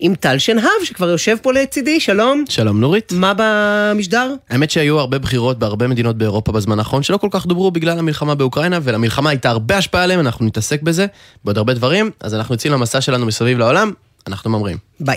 עם טל שנהב, שכבר יושב פה לצידי, שלום. שלום נורית. מה במשדר? האמת שהיו הרבה בחירות בהרבה מדינות באירופה בזמן האחרון, שלא כל כך דוברו בגלל המלחמה באוקראינה, ולמלחמה הייתה הרבה השפעה עליהם, אנחנו נתעסק בזה, בעוד הרבה דברים, אז אנחנו יוצאים למסע שלנו מסביב לעולם, אנחנו ממריאים. ביי.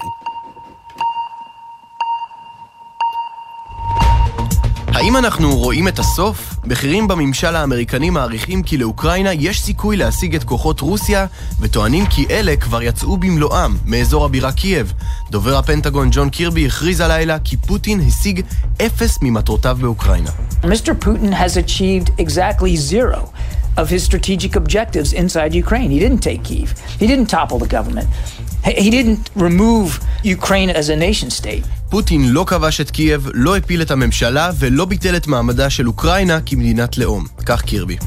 האם אנחנו רואים את הסוף? בכירים בממשל האמריקני מעריכים כי לאוקראינה יש סיכוי להשיג את כוחות רוסיה, וטוענים כי אלה כבר יצאו במלואם מאזור הבירה קייב. דובר הפנטגון ג'ון קירבי הכריז הלילה כי פוטין השיג אפס ממטרותיו באוקראינה. Mr. Putin has achieved exactly zero of his strategic objectives inside Ukraine. He didn't take Kiev. He didn't topple the government. He didn't remove Ukraine as a nation state. פוטין לא כבש את קייב, לא הפיל את הממשלה ולא ביטל את מעמדה של אוקראינה כמדינת לאום. כך קירבי.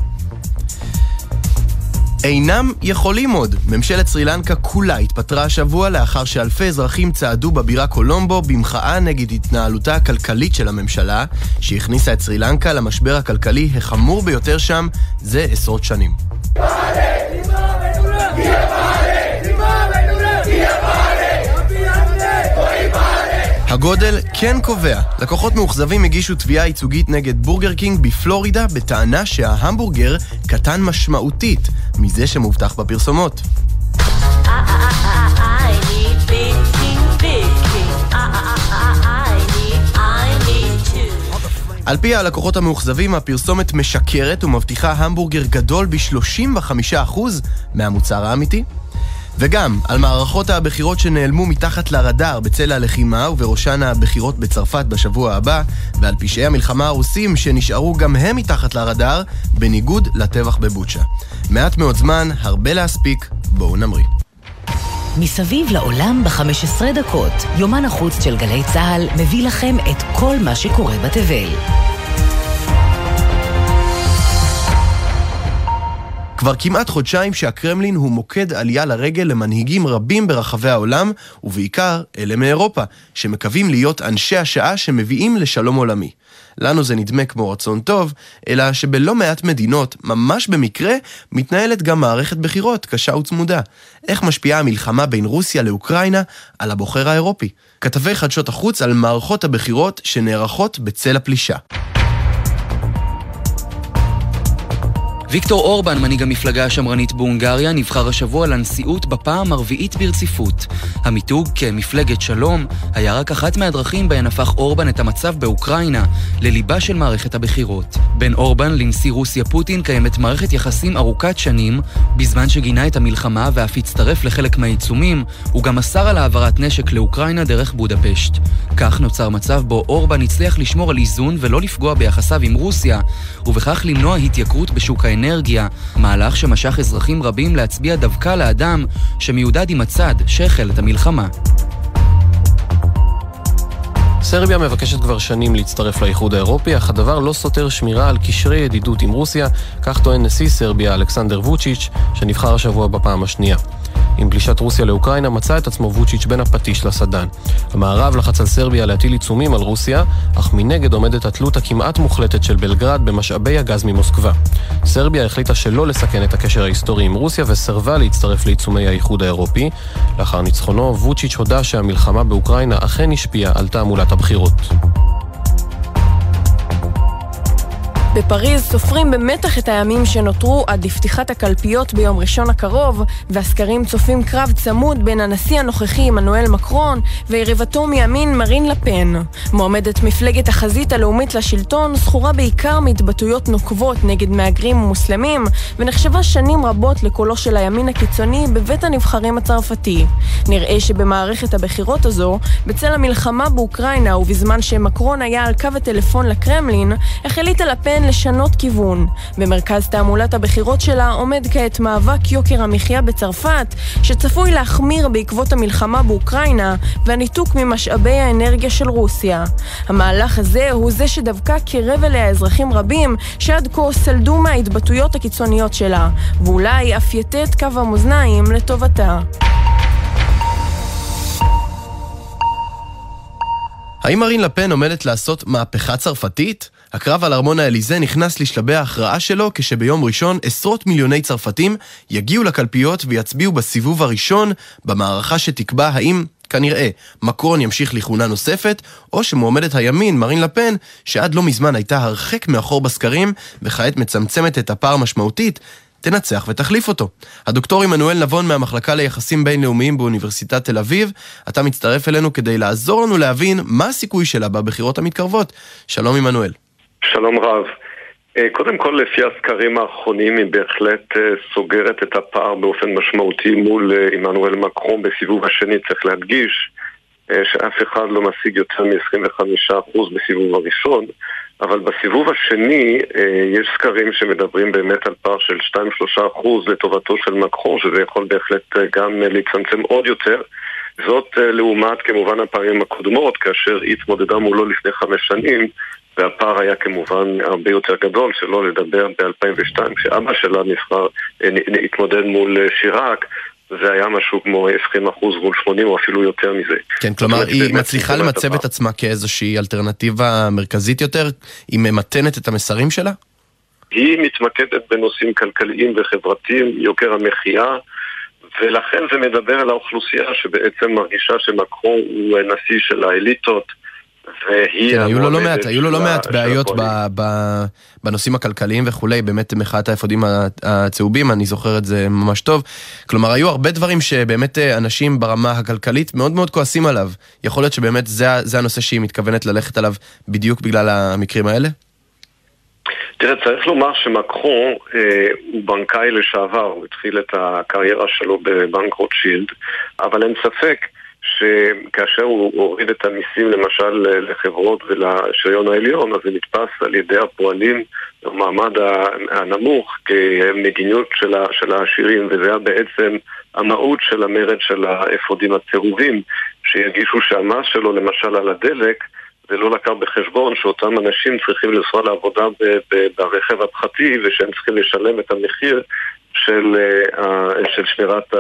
אינם יכולים עוד. ממשלת סרי לנקה כולה התפטרה השבוע לאחר שאלפי אזרחים צעדו בבירה קולומבו במחאה נגד התנהלותה הכלכלית של הממשלה, שהכניסה את סרי לנקה למשבר הכלכלי החמור ביותר שם זה עשרות שנים. הגודל כן קובע. לקוחות מאוכזבים הגישו תביעה ייצוגית נגד בורגר קינג בפלורידה בטענה שההמבורגר קטן משמעותית מזה שמובטח בפרסומות. על פי הלקוחות המאוכזבים, הפרסומת משקרת ומבטיחה המבורגר גדול ב-35% מהמוצר האמיתי. וגם על מערכות הבחירות שנעלמו מתחת לרדאר בצל הלחימה ובראשן הבחירות בצרפת בשבוע הבא, ועל פשעי המלחמה הרוסים שנשארו גם הם מתחת לרדאר, בניגוד לטבח בבוצ'ה. מעט מאוד זמן, הרבה להספיק, בואו נמריא. מסביב לעולם ב-15 דקות, יומן החוץ של גלי צה"ל מביא לכם את כל מה שקורה בתבל. כבר כמעט חודשיים שהקרמלין הוא מוקד עלייה לרגל למנהיגים רבים ברחבי העולם, ובעיקר אלה מאירופה, שמקווים להיות אנשי השעה שמביאים לשלום עולמי. לנו זה נדמה כמו רצון טוב, אלא שבלא מעט מדינות, ממש במקרה, מתנהלת גם מערכת בחירות קשה וצמודה. איך משפיעה המלחמה בין רוסיה לאוקראינה על הבוחר האירופי? כתבי חדשות החוץ על מערכות הבחירות שנערכות בצל הפלישה. ויקטור אורבן, מנהיג המפלגה השמרנית בהונגריה, נבחר השבוע לנשיאות בפעם הרביעית ברציפות. המיתוג כמפלגת שלום היה רק אחת מהדרכים בהן הפך אורבן את המצב באוקראינה לליבה של מערכת הבחירות. בין אורבן לנשיא רוסיה פוטין קיימת מערכת יחסים ארוכת שנים, בזמן שגינה את המלחמה ואף הצטרף לחלק מהעיצומים, הוא גם אסר על העברת נשק לאוקראינה דרך בודפשט. כך נוצר מצב בו אורבן הצליח לשמור על איזון ולא לפגוע ביחסיו עם רוסיה, ובכך למנוע התייקרות בשוק האנרגיה. האנרגיה, מהלך שמשך אזרחים רבים להצביע דווקא לאדם שמיודד עם הצד שהחל את המלחמה. סרביה מבקשת כבר שנים להצטרף לאיחוד האירופי, אך הדבר לא סותר שמירה על קשרי ידידות עם רוסיה, כך טוען נשיא סרביה אלכסנדר ווצ'יץ', שנבחר השבוע בפעם השנייה. עם פלישת רוסיה לאוקראינה מצא את עצמו ווצ'יץ' בין הפטיש לסדן. המערב לחץ על סרביה להטיל עיצומים על רוסיה, אך מנגד עומדת התלות הכמעט מוחלטת של בלגרד במשאבי הגז ממוסקבה. סרביה החליטה שלא לסכן את הקשר ההיסטורי עם רוסיה וסירבה להצטרף לעיצומי האיחוד האירופי. לאחר ניצחונו, ווצ'יץ' הודה שהמלחמה באוקראינה אכן השפיעה על תעמולת הבחירות. בפריז סופרים במתח את הימים שנותרו עד לפתיחת הקלפיות ביום ראשון הקרוב, והסקרים צופים קרב צמוד בין הנשיא הנוכחי עמנואל מקרון ויריבתו מימין מרין לפן. מועמדת מפלגת החזית הלאומית לשלטון זכורה בעיקר מהתבטאויות נוקבות נגד מהגרים ומוסלמים, ונחשבה שנים רבות לקולו של הימין הקיצוני בבית הנבחרים הצרפתי. נראה שבמערכת הבחירות הזו, בצל המלחמה באוקראינה ובזמן שמקרון היה על קו הטלפון לקרמלין, החליטה לפן לשנות כיוון. במרכז תעמולת הבחירות שלה עומד כעת מאבק יוקר המחיה בצרפת, שצפוי להחמיר בעקבות המלחמה באוקראינה והניתוק ממשאבי האנרגיה של רוסיה. המהלך הזה הוא זה שדווקא קירב אליה אזרחים רבים שעד כה סלדו מההתבטאויות הקיצוניות שלה, ואולי אף יטה את קו המאזניים לטובתה. האם מרין לפן עומדת לעשות מהפכה צרפתית? הקרב על ארמון האליזה נכנס לשלבי ההכרעה שלו כשביום ראשון עשרות מיליוני צרפתים יגיעו לקלפיות ויצביעו בסיבוב הראשון במערכה שתקבע האם כנראה, מקרון ימשיך לכהונה נוספת, או שמועמדת הימין, מרין לפן, שעד לא מזמן הייתה הרחק מאחור בסקרים, וכעת מצמצמת את הפער משמעותית, תנצח ותחליף אותו. הדוקטור עמנואל נבון מהמחלקה ליחסים בינלאומיים באוניברסיטת תל אביב, אתה מצטרף אלינו כדי לעזור לנו להבין מה הסיכוי שלה בבחירות המתקרבות. שלום עמנואל. שלום רב. אה, קודם כל, לפי הסקרים האחרונים, היא בהחלט אה, סוגרת את הפער באופן משמעותי מול אה, עמנואל מקרום בסיבוב השני, צריך להדגיש שאף אחד לא משיג יותר מ-25% בסיבוב הראשון, אבל בסיבוב השני יש סקרים שמדברים באמת על פער של 2-3% לטובתו של מקרום, שזה יכול בהחלט גם להצטמצם עוד יותר. זאת לעומת כמובן הפעמים הקודמות, כאשר היא התמודדה מולו לפני חמש שנים, והפער היה כמובן הרבה יותר גדול, שלא לדבר ב-2002, כשאבא שלה נבחר, אה, התמודד מול אה, שיראק. זה היה משהו כמו 20 אחוז מול 80 או אפילו יותר מזה. כן, כלומר היא מצליחה למצב את עצמה כאיזושהי אלטרנטיבה מרכזית יותר? היא ממתנת את המסרים שלה? היא מתמקדת בנושאים כלכליים וחברתיים, יוקר המחיה, ולכן זה מדבר על האוכלוסייה שבעצם מרגישה שמקרון הוא נשיא של האליטות, והיא... כן, היו לו לא מעט, היו לו לא מעט בעיות ב, ב, בנושאים הכלכליים וכולי, באמת מחאת האפודים הצהובים, אני זוכר את זה ממש טוב. כלומר, היו הרבה דברים שבאמת אה, אנשים ברמה הכלכלית מאוד מאוד כועסים עליו. יכול להיות שבאמת זה, זה הנושא שהיא מתכוונת ללכת עליו בדיוק בגלל המקרים האלה? תראה, צריך לומר שמקרו אה, הוא בנקאי לשעבר, הוא התחיל את הקריירה שלו בבנק רוטשילד, אבל אין ספק שכאשר הוא הוריד את המיסים למשל לחברות ולשריון העליון, אז זה נתפס על ידי הפועלים במעמד הנמוך כמדיניות של העשירים, וזה היה בעצם המהות של המרד של האפודים הצהובים, שיגישו שהמס שלו למשל על הדלק זה לא לקח בחשבון שאותם אנשים צריכים לנסוע לעבודה ברכב הפחתי ושהם צריכים לשלם את המחיר של, אה, של שמירת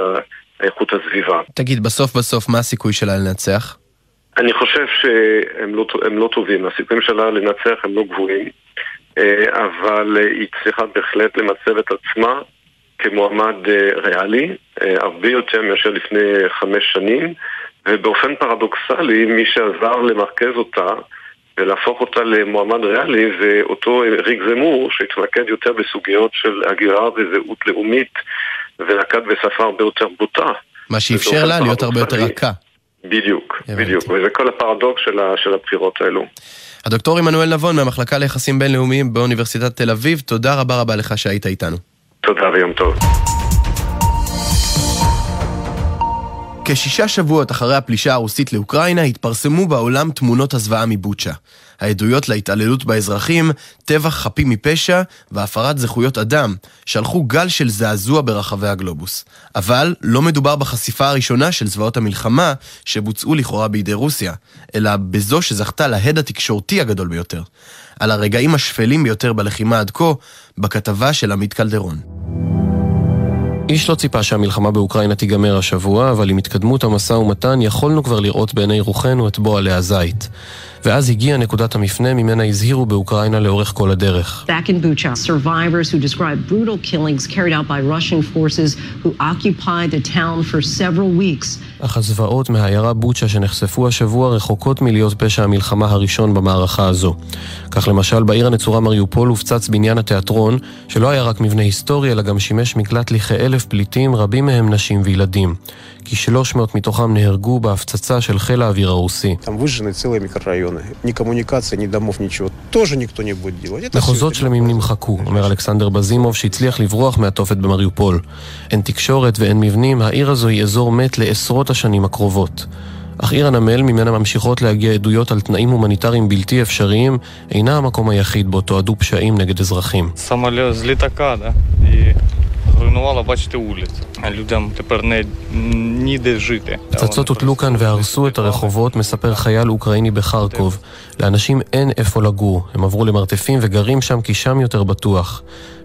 איכות הסביבה. תגיד, בסוף בסוף, מה הסיכוי שלה לנצח? אני חושב שהם לא, לא טובים, הסיכויים שלה לנצח הם לא גבוהים, אה, אבל היא צריכה בהחלט למצב את עצמה כמועמד אה, ריאלי, אה, הרבה יותר מאשר לפני חמש שנים, ובאופן פרדוקסלי, מי שעזר למרכז אותה ולהפוך אותה למועמד ריאלי זה אותו ריק זמור שהתמקד יותר בסוגיות של הגירה וזהות לאומית ונקט בשפה הרבה יותר בוטה. מה שאפשר לה להיות הרבה יותר רכה. בדיוק, הבנתי. בדיוק, וזה כל הפרדוקס של, של הבחירות האלו. הדוקטור עמנואל נבון מהמחלקה ליחסים בינלאומיים באוניברסיטת תל אביב, תודה רבה רבה לך שהיית איתנו. תודה ויום טוב. כשישה שבועות אחרי הפלישה הרוסית לאוקראינה התפרסמו בעולם תמונות הזוועה מבוצ'ה. העדויות להתעללות באזרחים, טבח חפים מפשע והפרת זכויות אדם שלחו גל של זעזוע ברחבי הגלובוס. אבל לא מדובר בחשיפה הראשונה של זוועות המלחמה שבוצעו לכאורה בידי רוסיה, אלא בזו שזכתה להד התקשורתי הגדול ביותר. על הרגעים השפלים ביותר בלחימה עד כה, בכתבה של עמית קלדרון. איש לא ציפה שהמלחמה באוקראינה תיגמר השבוע, אבל עם התקדמות המשא ומתן יכולנו כבר לראות בעיני רוחנו את בוא עלי הזית. ואז הגיעה נקודת המפנה ממנה הזהירו באוקראינה לאורך כל הדרך. Back in Bucha, survivors who described brutal killings carried out by Russian forces who occupied the town for several weeks. אך הזוועות מהעיירה בוצ'ה שנחשפו השבוע רחוקות מלהיות פשע המלחמה הראשון במערכה הזו. כך למשל בעיר הנצורה מריופול הופצץ בניין התיאטרון, שלא היה רק מבנה היסטורי אלא גם שימש מקלט לכאלף פליטים, רבים מהם נשים וילדים. כ-300 מתוכם נהרגו בהפצצה של חיל האוויר הרוסי. מחוזות שלמים נמחקו, אומר אלכסנדר בזימוב שהצליח לברוח מהתופת במריופול. אין תקשורת ואין מבנים, העיר הזו היא אזור מת לעשרות השנים הקרובות. אך עיר הנמל, ממנה ממשיכות להגיע עדויות על תנאים הומניטריים בלתי אפשריים, אינה המקום היחיד בו תועדו פשעים נגד אזרחים. зруйнувала, бачите, вулицю. людям תפר נידה жити. פצצות הוטלו כאן והרסו את הרחובות, מספר חייל אוקראיני בחרקוב. לאנשים אין איפה לגור. הם עברו למרתפים וגרים שם כי שם יותר בטוח.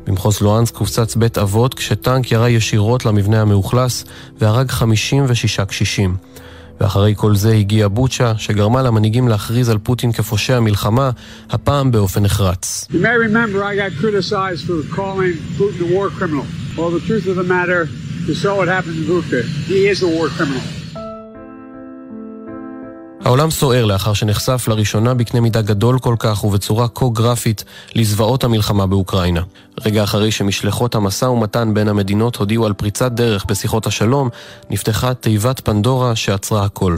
במחוז לואנסק הופצץ בית אבות כשטנק ירה ישירות למבנה המאוכלס והרג 56 קשישים. ואחרי כל זה הגיעה בוצ'ה, שגרמה למנהיגים להכריז על פוטין כפושע מלחמה, הפעם באופן נחרץ. Well, the truth of the matter is so what happened in Bucha. He is a war criminal. העולם סוער לאחר שנחשף לראשונה בקנה מידה גדול כל כך ובצורה כה גרפית לזוועות המלחמה באוקראינה. רגע אחרי שמשלחות המשא ומתן בין המדינות הודיעו על פריצת דרך בשיחות השלום, נפתחה תיבת פנדורה שעצרה הכל.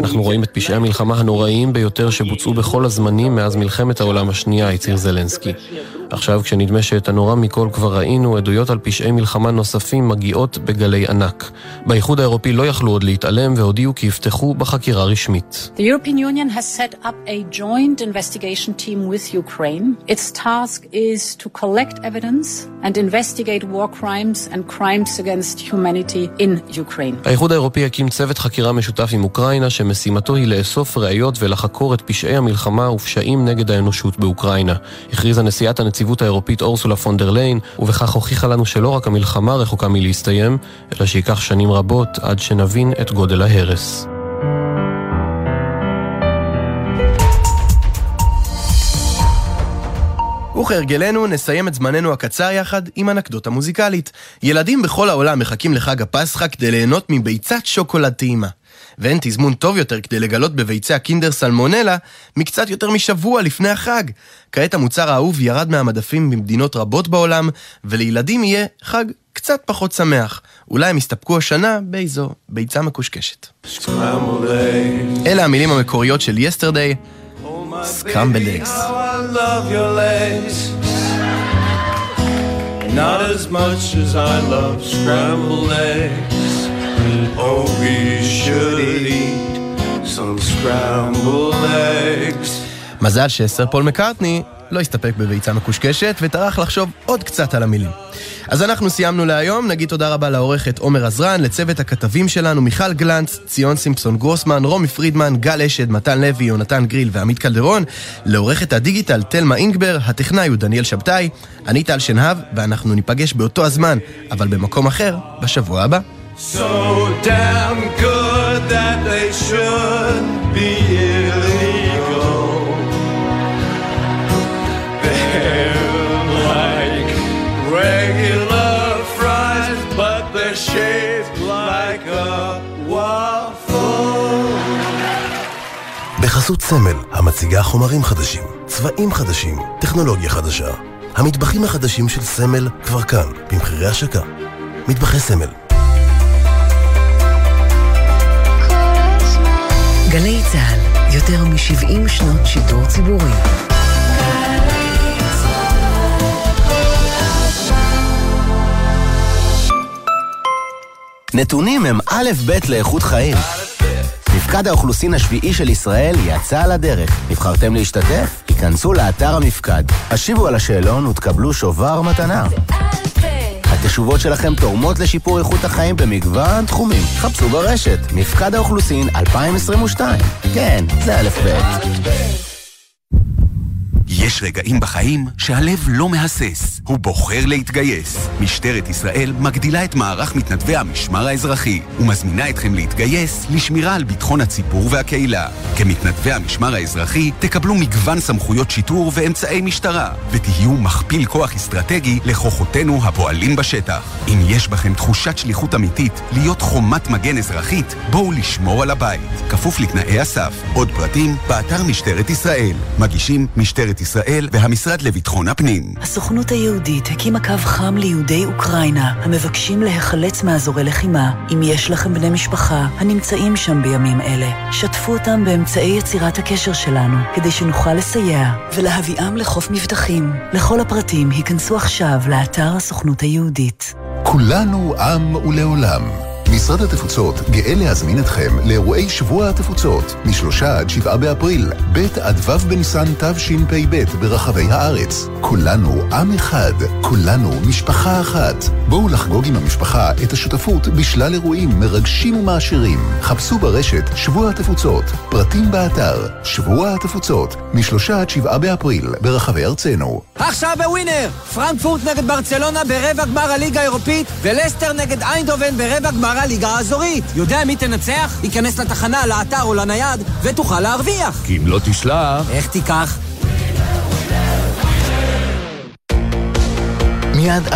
אנחנו רואים את פשעי המלחמה הנוראיים ביותר שבוצעו בכל הזמנים מאז מלחמת העולם השנייה, הצהיר זלנסקי. עכשיו, כשנדמה שאת הנורא מכל כבר ראינו, עדויות על פשעי מלחמה נוספים מגיעות בגלי ענק. באיחוד האירופי לא יכלו עוד להתעלם והודיעו כי יפתחו בחקירה רשמית. The European Union has set up a joint investigation team with Ukraine. Its task is to collect evidence and investigate war crimes and crimes against humanity in Ukraine. האיחוד האירופי הקים צוות חקירה משותף עם אוקראינה שמשימתו היא לאסוף ראיות ולחקור את פשעי המלחמה ופשעים נגד האנושות באוקראינה. הכריזה נשיאת הנציבות האירופית אורסולה פונדר ליין, ובכך הוכיחה לנו שלא רק המלחמה רחוקה מלהסתיים, אלא שייקח שנים רבות עד שנבין את גודל ההרס. וכהרגלנו, נסיים את זמננו הקצר יחד עם אנקדוטה מוזיקלית. ילדים בכל העולם מחכים לחג הפסחא כדי ליהנות מביצת שוקולד טעימה. ואין תזמון טוב יותר כדי לגלות בביצי הקינדר סלמונלה מקצת יותר משבוע לפני החג. כעת המוצר האהוב ירד מהמדפים במדינות רבות בעולם, ולילדים יהיה חג קצת פחות שמח. אולי הם יסתפקו השנה באיזו ביצה מקושקשת. אלה המילים המקוריות של יסטרדי, סקרמבל אקס. Not as much as I love scrambled eggs. Oh, we should eat some scrambled eggs. מזל שסר פול מקארטני לא הסתפק בביצה מקושקשת וטרח לחשוב עוד קצת על המילים. אז אנחנו סיימנו להיום, נגיד תודה רבה לעורכת עומר עזרן, לצוות הכתבים שלנו מיכל גלנץ, ציון סימפסון גרוסמן, רומי פרידמן, גל אשד, מתן לוי, יונתן גריל ועמית קלדרון, לעורכת הדיגיטל תלמה אינגבר, הטכנאי הוא דניאל שבתאי, אני טל שנהב, ואנחנו ניפגש באותו הזמן, אבל במקום אחר, בשבוע הבא. So damn good that they should be illegal. They're like regular fries, but they're shaped like a waffle. בחסות סמל, המציגה חומרים חדשים, צבעים חדשים, טכנולוגיה חדשה. המטבחים החדשים של סמל כבר כאן, במחירי השקה. מטבחי סמל גלי צה"ל, יותר מ-70 שנות שידור ציבורי. נתונים הם א' ב' לאיכות חיים. מפקד האוכלוסין השביעי של ישראל יצא לדרך. נבחרתם להשתתף? היכנסו לאתר המפקד, השיבו על השאלון ותקבלו שובר מתנה. התשובות שלכם תורמות לשיפור איכות החיים במגוון תחומים. חפשו ברשת, מפקד האוכלוסין 2022. כן, זה א' ב'. יש רגעים בחיים שהלב לא מהסס, הוא בוחר להתגייס. משטרת ישראל מגדילה את מערך מתנדבי המשמר האזרחי ומזמינה אתכם להתגייס לשמירה על ביטחון הציבור והקהילה. כמתנדבי המשמר האזרחי תקבלו מגוון סמכויות שיטור ואמצעי משטרה, ותהיו מכפיל כוח אסטרטגי לכוחותינו הפועלים בשטח. אם יש בכם תחושת שליחות אמיתית להיות חומת מגן אזרחית, בואו לשמור על הבית. כפוף לתנאי הסף. עוד פרטים, באתר משטרת ישראל. מגישים משטרת ישראל. ישראל והמשרד לביטחון הפנים. הסוכנות היהודית הקימה קו חם ליהודי אוקראינה המבקשים להיחלץ מאזורי לחימה. אם יש לכם בני משפחה הנמצאים שם בימים אלה, שתפו אותם באמצעי יצירת הקשר שלנו, כדי שנוכל לסייע ולהביאם לחוף מבטחים. לכל הפרטים היכנסו עכשיו לאתר הסוכנות היהודית. כולנו עם ולעולם. משרד התפוצות גאה להזמין אתכם לאירועי שבוע התפוצות, משלושה עד שבעה באפריל, ב' עד ו' בניסן תשפ"ב ברחבי הארץ. כולנו עם אחד, כולנו משפחה אחת. בואו לחגוג עם המשפחה את השותפות בשלל אירועים מרגשים ומעשירים. חפשו ברשת שבוע התפוצות, פרטים באתר, שבוע התפוצות, משלושה עד שבעה באפריל ברחבי ארצנו. עכשיו בווינר! פרנקפורט נגד ברצלונה ברבע גמר הליגה האירופית, ולסטר נגד איינדובן ברבע גמר הליגה האזורית. יודע מי תנצח? ייכנס לתחנה, לאתר או לנייד, ותוכל להרוויח. כי אם לא תשלח... איך תיקח? מיד